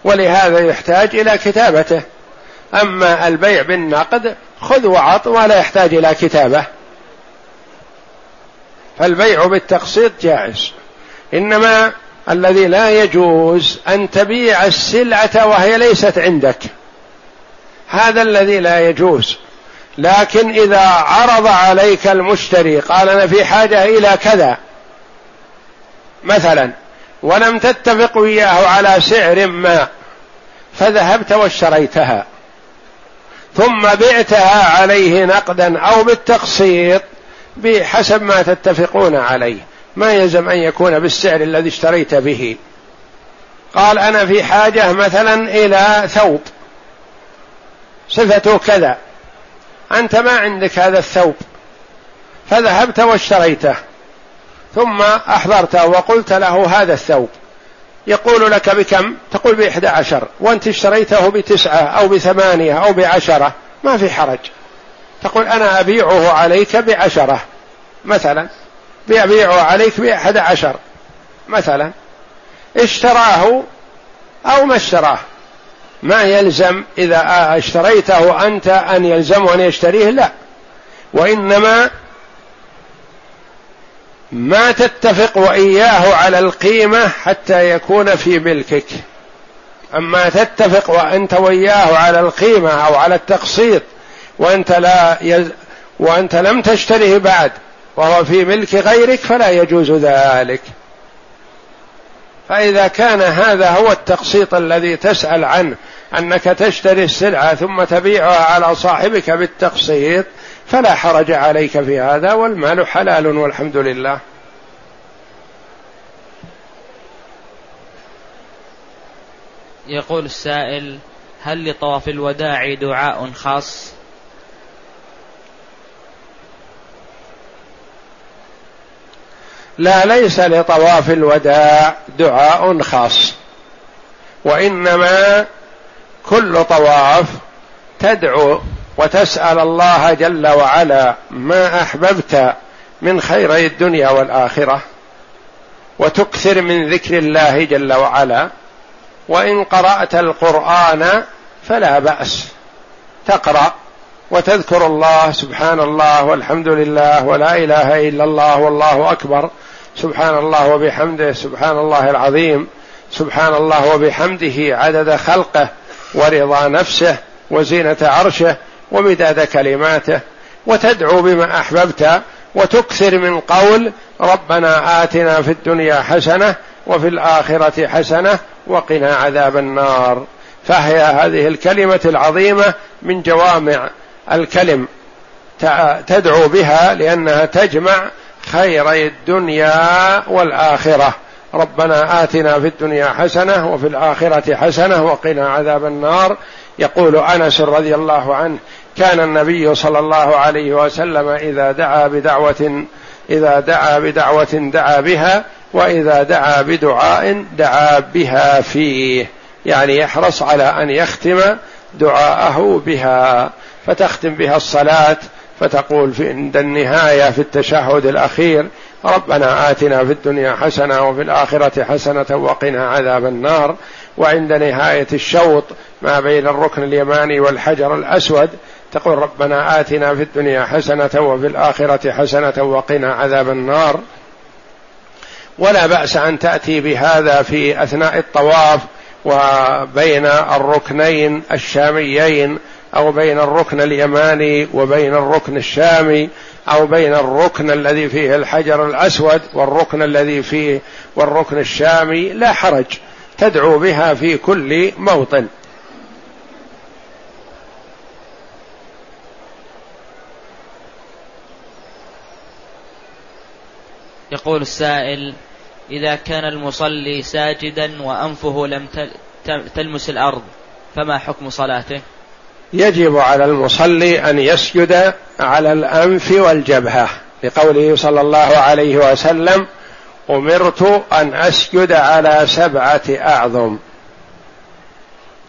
ولهذا يحتاج إلى كتابته. أما البيع بالنقد خذ وعط ولا يحتاج إلى كتابة. فالبيع بالتقسيط جائز. إنما الذي لا يجوز أن تبيع السلعة وهي ليست عندك. هذا الذي لا يجوز. لكن إذا عرض عليك المشتري قال أنا في حاجة إلى كذا. مثلا ولم تتفق وياه على سعر ما فذهبت واشتريتها. ثم بعتها عليه نقدا أو بالتقسيط بحسب ما تتفقون عليه. ما يلزم أن يكون بالسعر الذي اشتريت به. قال أنا في حاجة مثلا إلى ثوب. صفته كذا. أنت ما عندك هذا الثوب. فذهبت واشتريته. ثم احضرته وقلت له هذا الثوب. يقول لك بكم؟ تقول بإحدى عشر. وأنت اشتريته بتسعة أو بثمانية أو بعشرة. ما في حرج. تقول أنا أبيعه عليك بعشرة. مثلا. بيبيعه عليك بأحد عشر. مثلا. اشتراه أو ما اشتراه. ما يلزم إذا اشتريته أنت أن يلزمه أن يشتريه؟ لا. وإنما ما تتفق وإياه على القيمة حتى يكون في ملكك. أما تتفق وأنت وياه على القيمة أو على التقسيط وأنت لا يز وأنت لم تشتره بعد وهو في ملك غيرك فلا يجوز ذلك. فإذا كان هذا هو التقسيط الذي تسأل عنه أنك تشتري السلعة ثم تبيعها على صاحبك بالتقسيط فلا حرج عليك في هذا والمال حلال والحمد لله. يقول السائل هل لطواف الوداع دعاء خاص؟ لا ليس لطواف الوداع دعاء خاص وإنما كل طواف تدعو وتسأل الله جل وعلا ما أحببت من خيري الدنيا والآخرة وتكثر من ذكر الله جل وعلا وإن قرأت القرآن فلا بأس. تقرأ وتذكر الله سبحان الله والحمد لله ولا إله إلا الله والله أكبر سبحان الله وبحمده سبحان الله العظيم سبحان الله وبحمده عدد خلقه ورضا نفسه وزينة عرشه ومداد كلماته وتدعو بما أحببت وتكثر من قول ربنا آتنا في الدنيا حسنة وفي الآخرة حسنة وقنا عذاب النار. فهي هذه الكلمة العظيمة من جوامع الكلم تدعو بها لأنها تجمع خيري الدنيا والآخرة. ربنا آتنا في الدنيا حسنة وفي الآخرة حسنة وقنا عذاب النار. يقول أنس رضي الله عنه كان النبي صلى الله عليه وسلم إذا دعا بدعوة إذا دعا بدعوة دعا بها وإذا دعا بدعاء دعا بها فيه. يعني يحرص على أن يختم دعاءه بها. فتختم بها الصلاة فتقول في عند النهاية في التشهد الأخير ربنا آتنا في الدنيا حسنة وفي الآخرة حسنة وقنا عذاب النار. وعند نهاية الشوط ما بين الركن اليماني والحجر الأسود تقول ربنا آتنا في الدنيا حسنة وفي الآخرة حسنة وقنا عذاب النار. ولا بأس أن تأتي بهذا في أثناء الطواف وبين الركنين الشاميين أو بين الركن اليماني وبين الركن الشامي أو بين الركن الذي فيه الحجر الأسود والركن الذي فيه والركن الشامي. لا حرج تدعو بها في كل موطن. يقول السائل إذا كان المصلي ساجدا وأنفه لم تلمس الأرض فما حكم صلاته؟ يجب على المصلي أن يسجد على الأنف والجبهة لقوله صلى الله عليه وسلم أمرت أن أسجد على سبعة أعظم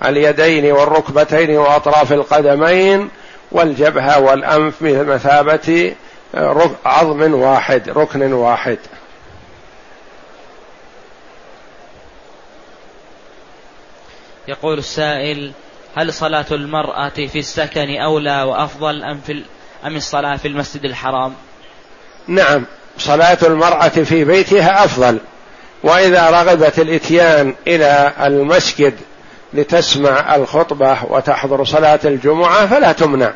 اليدين والركبتين وأطراف القدمين والجبهة والأنف بمثابة عظم واحد ركن واحد. يقول السائل هل صلاة المرأة في السكن أولى وأفضل أم في أم الصلاة في المسجد الحرام؟ نعم صلاة المرأة في بيتها أفضل. وإذا رغبت الإتيان إلى المسجد لتسمع الخطبة وتحضر صلاة الجمعة فلا تمنع.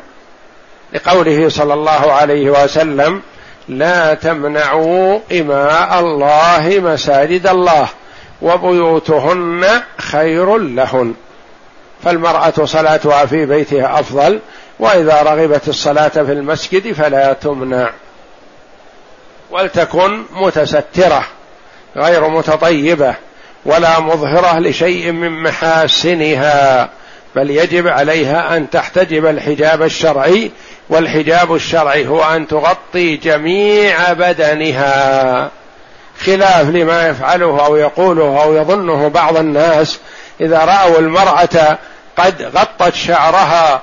لقوله صلى الله عليه وسلم لا تمنعوا إماء الله مساجد الله وبيوتهن خير لهن. فالمرأة صلاتها في بيتها أفضل وإذا رغبت الصلاة في المسجد فلا تمنع. ولتكن متسترة غير متطيبة ولا مظهرة لشيء من محاسنها بل يجب عليها أن تحتجب الحجاب الشرعي والحجاب الشرعي هو أن تغطي جميع بدنها خلاف لما يفعله أو يقوله أو يظنه بعض الناس. إذا رأوا المرأة قد غطت شعرها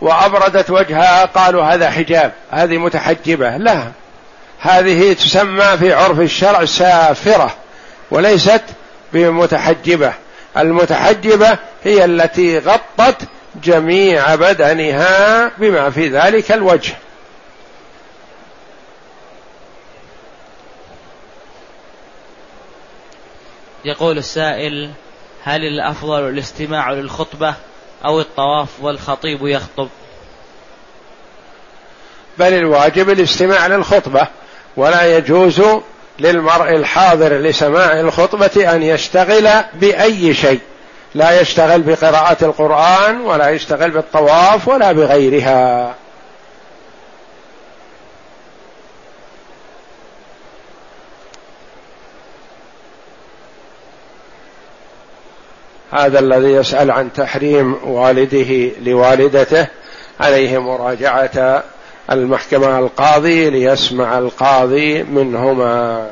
وأبردت وجهها قالوا هذا حجاب هذه متحجبة. لا هذه تسمى في عرف الشرع سافرة وليست بمتحجبة. المتحجبة هي التي غطت جميع بدنها بما في ذلك الوجه. يقول السائل هل الأفضل الاستماع للخطبة أو الطواف والخطيب يخطب؟ بل الواجب الاستماع للخطبة ولا يجوز للمرء الحاضر لسماع الخطبة أن يشتغل بأي شيء. لا يشتغل بقراءة القرآن ولا يشتغل بالطواف ولا بغيرها. هذا الذي يسأل عن تحريم والده لوالدته عليه مراجعة المحكمة القاضي ليسمع القاضي منهما.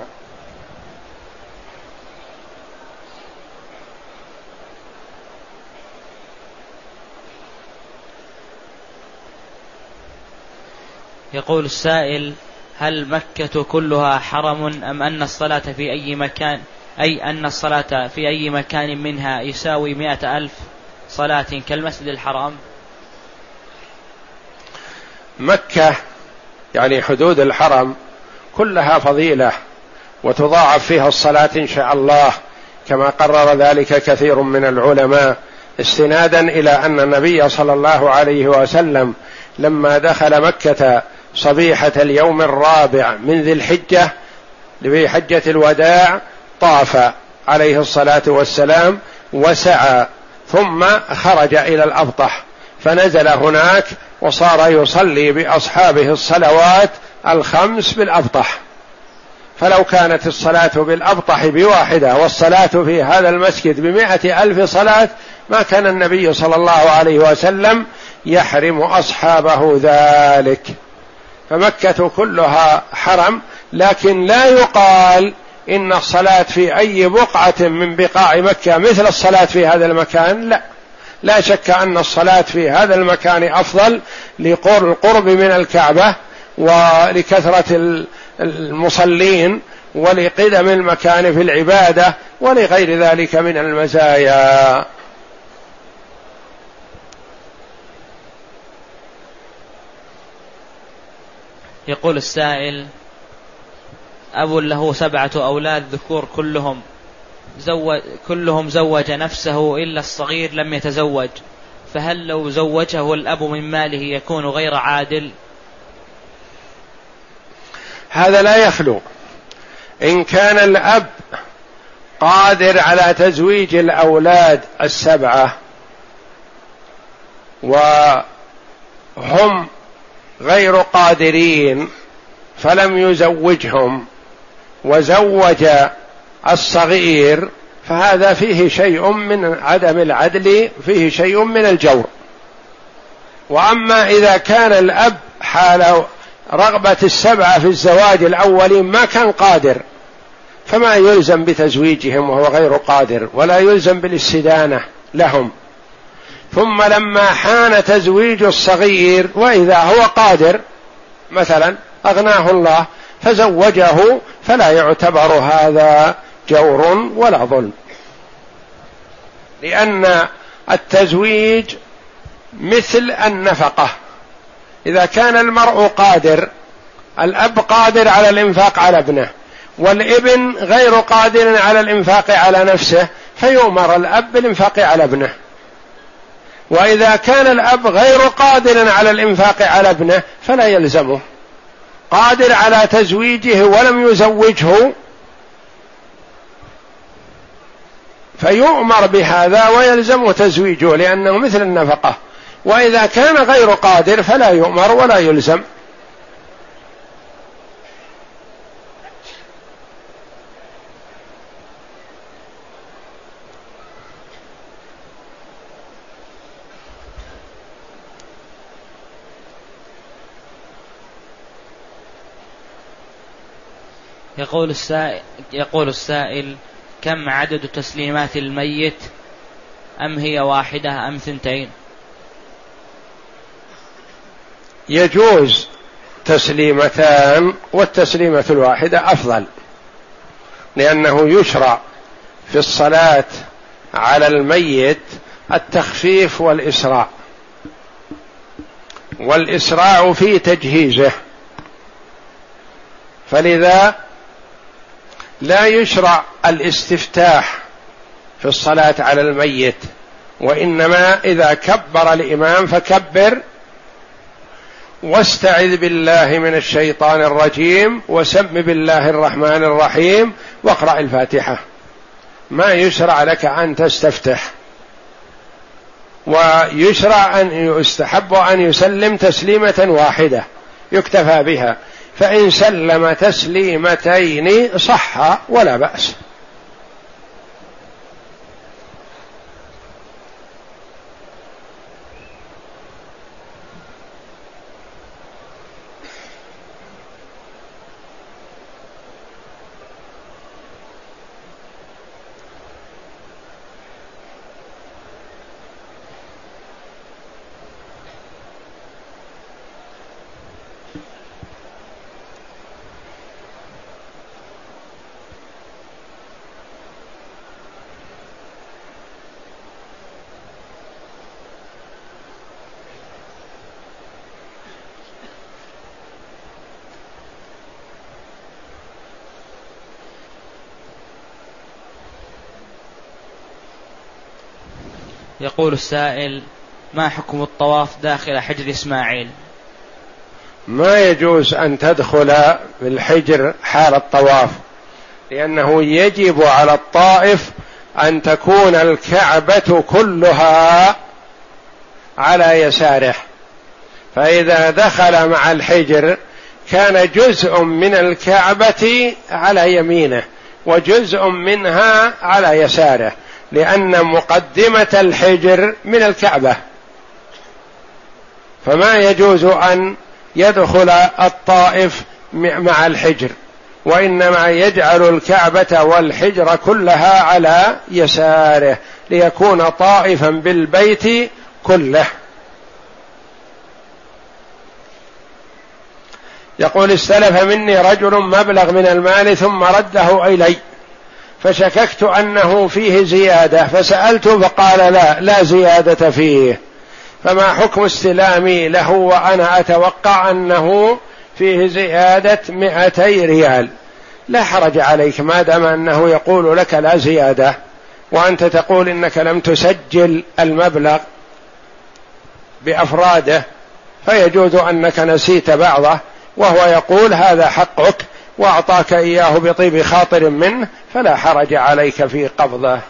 يقول السائل هل مكة كلها حرم أم أن الصلاة في أي مكان أي أن الصلاة في أي مكان منها يساوي مئة ألف صلاة كالمسجد الحرام؟ مكة يعني حدود الحرم كلها فضيلة وتضاعف فيها الصلاة إن شاء الله كما قرر ذلك كثير من العلماء استنادا إلى أن النبي صلى الله عليه وسلم لما دخل مكة صبيحة اليوم الرابع من ذي الحجة في حجة الوداع طاف عليه الصلاة والسلام وسعى ثم خرج إلى الأبطح فنزل هناك وصار يصلي بأصحابه الصلوات الخمس بالأبطح. فلو كانت الصلاة بالأبطح بواحدة والصلاة في هذا المسجد بمائة ألف صلاة ما كان النبي صلى الله عليه وسلم يحرم أصحابه ذلك. فمكة كلها حرم لكن لا يقال إن الصلاة في أي بقعة من بقاع مكة مثل الصلاة في هذا المكان لا. لا شك أن الصلاة في هذا المكان أفضل لقرب من الكعبة ولكثرة المصلين ولقدم المكان في العبادة ولغير ذلك من المزايا. يقول السائل أب له سبعة أولاد ذكور كلهم زوج كلهم زوج نفسه إلا الصغير لم يتزوج. فهل لو زوجه الأب من ماله يكون غير عادل؟ هذا لا يخلو. إن كان الأب قادر على تزويج الأولاد السبعة وهم غير قادرين فلم يزوجهم وزوج الصغير فهذا فيه شيء من عدم العدل فيه شيء من الجور. وأما إذا كان الأب حال رغبة السبعه في الزواج الأولين ما كان قادر فما يلزم بتزويجهم وهو غير قادر ولا يلزم بالاستدانة لهم. ثم لما حان تزويج الصغير وإذا هو قادر مثلا أغناه الله فزوجه فلا يعتبر هذا جور ولا ظلم. لأن التزويج مثل النفقة. إذا كان المرء قادر الأب قادر على الإنفاق على ابنه والابن غير قادر على الإنفاق على نفسه فيؤمر الأب بالإنفاق على ابنه. وإذا كان الأب غير قادر على الإنفاق على ابنه فلا يلزمه. قادر على تزويجه ولم يزوجه فيؤمر بهذا ويلزم تزويجه لأنه مثل النفقة. وإذا كان غير قادر فلا يؤمر ولا يلزم. يقول السائل يقول السائل كم عدد تسليمات الميت؟ أم هي واحدة أم ثنتين؟ يجوز تسليمتان والتسليمة الواحدة أفضل لأنه يشرع في الصلاة على الميت التخفيف والإسراع والإسراع في تجهيزه. فلذا لا يشرع الاستفتاح في الصلاة على الميت وإنما إذا كبر الإمام فكبر. واستعذ بالله من الشيطان الرجيم وسم بالله الرحمن الرحيم واقرأ الفاتحة. ما يشرع لك أن تستفتح ويشرع أن يستحب أن يسلم تسليمة واحدة يكتفى بها. فإن سلم تسليمتين صح ولا بأس. يقول السائل ما حكم الطواف داخل حجر إسماعيل؟ ما يجوز أن تدخل بالحجر حال الطواف لأنه يجب على الطائف أن تكون الكعبة كلها على يساره. فإذا دخل مع الحجر كان جزء من الكعبة على يمينه وجزء منها على يساره. لأن مقدمة الحجر من الكعبة. فما يجوز أن يدخل الطائف مع الحجر وإنما يجعل الكعبة والحجر كلها على يساره ليكون طائفا بالبيت كله. يقول استلف مني رجل مبلغ من المال ثم رده إلي. فشككت أنه فيه زيادة فسالته فقال لا لا زيادة فيه. فما حكم استلامي له وأنا أتوقع أنه فيه زيادة مائتي ريال. لا حرج عليك ما دام أنه يقول لك لا زيادة وأنت تقول إنك لم تسجل المبلغ بأفراده فيجوز أنك نسيت بعضه وهو يقول هذا حقك وأعطاك إياه بطيب خاطر منه فلا حرج عليك في قبضه.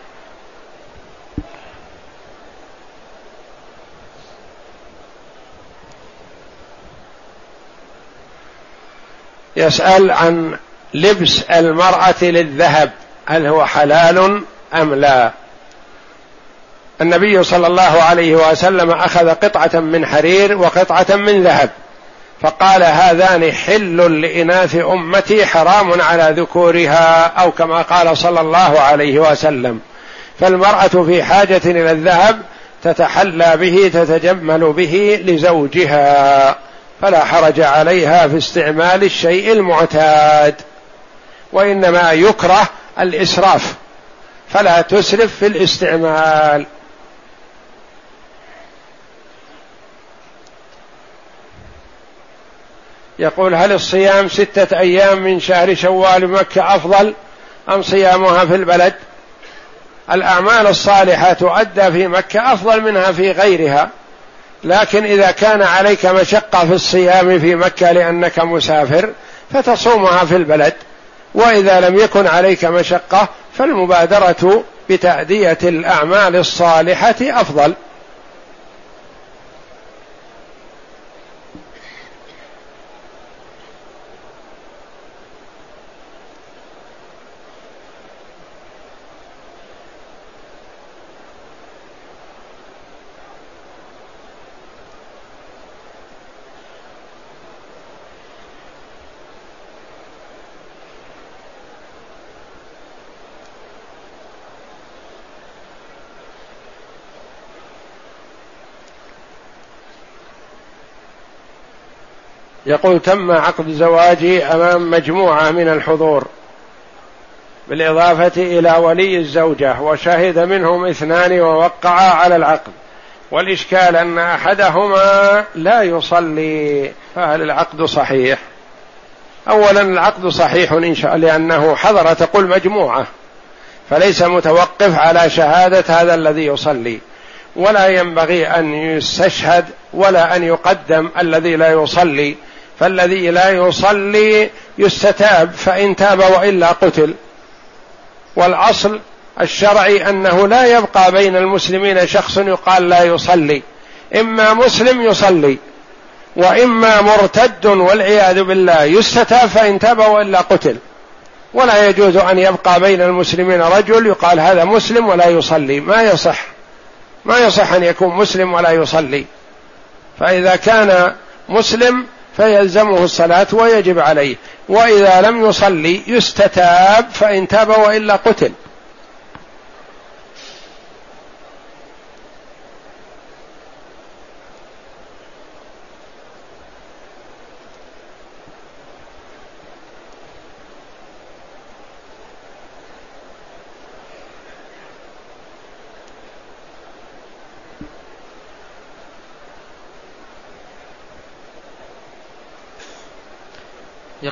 يسأل عن لبس المرأة للذهب هل هو حلال أم لا؟ النبي صلى الله عليه وسلم أخذ قطعة من حرير وقطعة من ذهب. فقال هذان حل لإناث أمتي حرام على ذكورها أو كما قال صلى الله عليه وسلم. فالمرأة في حاجة إلى الذهب تتحلى به تتجمل به لزوجها فلا حرج عليها في استعمال الشيء المعتاد. وإنما يكره الإسراف فلا تسرف في الاستعمال. يقول هل الصيام ستة أيام من شهر شوال مكة أفضل أم صيامها في البلد؟ الأعمال الصالحة تؤدى في مكة أفضل منها في غيرها لكن إذا كان عليك مشقة في الصيام في مكة لأنك مسافر فتصومها في البلد وإذا لم يكن عليك مشقة فالمبادرة بتأدية الأعمال الصالحة أفضل. يقول تم عقد زواجي أمام مجموعة من الحضور بالإضافة إلى ولي الزوجة وشهد منهم اثنان ووقعا على العقد. والإشكال أن أحدهما لا يصلي فهل العقد صحيح؟ اولا العقد صحيح إن شاء لأنه حضر تقول مجموعة فليس متوقف على شهادة هذا الذي يصلي. ولا ينبغي أن يستشهد ولا أن يقدم الذي لا يصلي. فالذي لا يصلي يستتاب فإن تاب وإلا قتل. والأصل الشرعي أنه لا يبقى بين المسلمين شخص يقال لا يصلي. إما مسلم يصلي وإما مرتد والعياذ بالله يستتاب فإن تاب وإلا قتل. ولا يجوز أن يبقى بين المسلمين رجل يقال هذا مسلم ولا يصلي. ما يصح. ما يصح أن يكون مسلم ولا يصلي. فإذا كان مسلم فيلزمه الصلاة ويجب عليه. وإذا لم يصلي يستتاب فإن تاب وإلا قتل.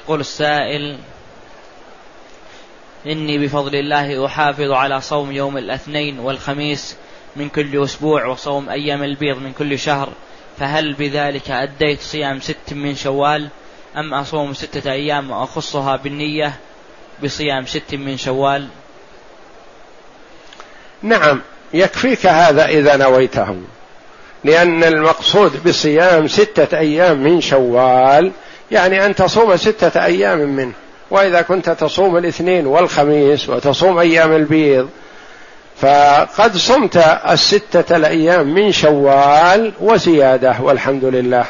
يقول السائل إني بفضل الله أحافظ على صوم يوم الاثنين والخميس من كل أسبوع وصوم أيام البيض من كل شهر فهل بذلك أديت صيام ست من شوال؟ أم أصوم ستة أيام وأخصها بالنية بصيام ست من شوال؟ نعم يكفيك هذا إذا نويته لأن المقصود بصيام ستة أيام من شوال يعني أن تصوم ستة أيام منه وإذا كنت تصوم الاثنين والخميس وتصوم أيام البيض فقد صمت الستة الأيام من شوال وزيادة والحمد لله.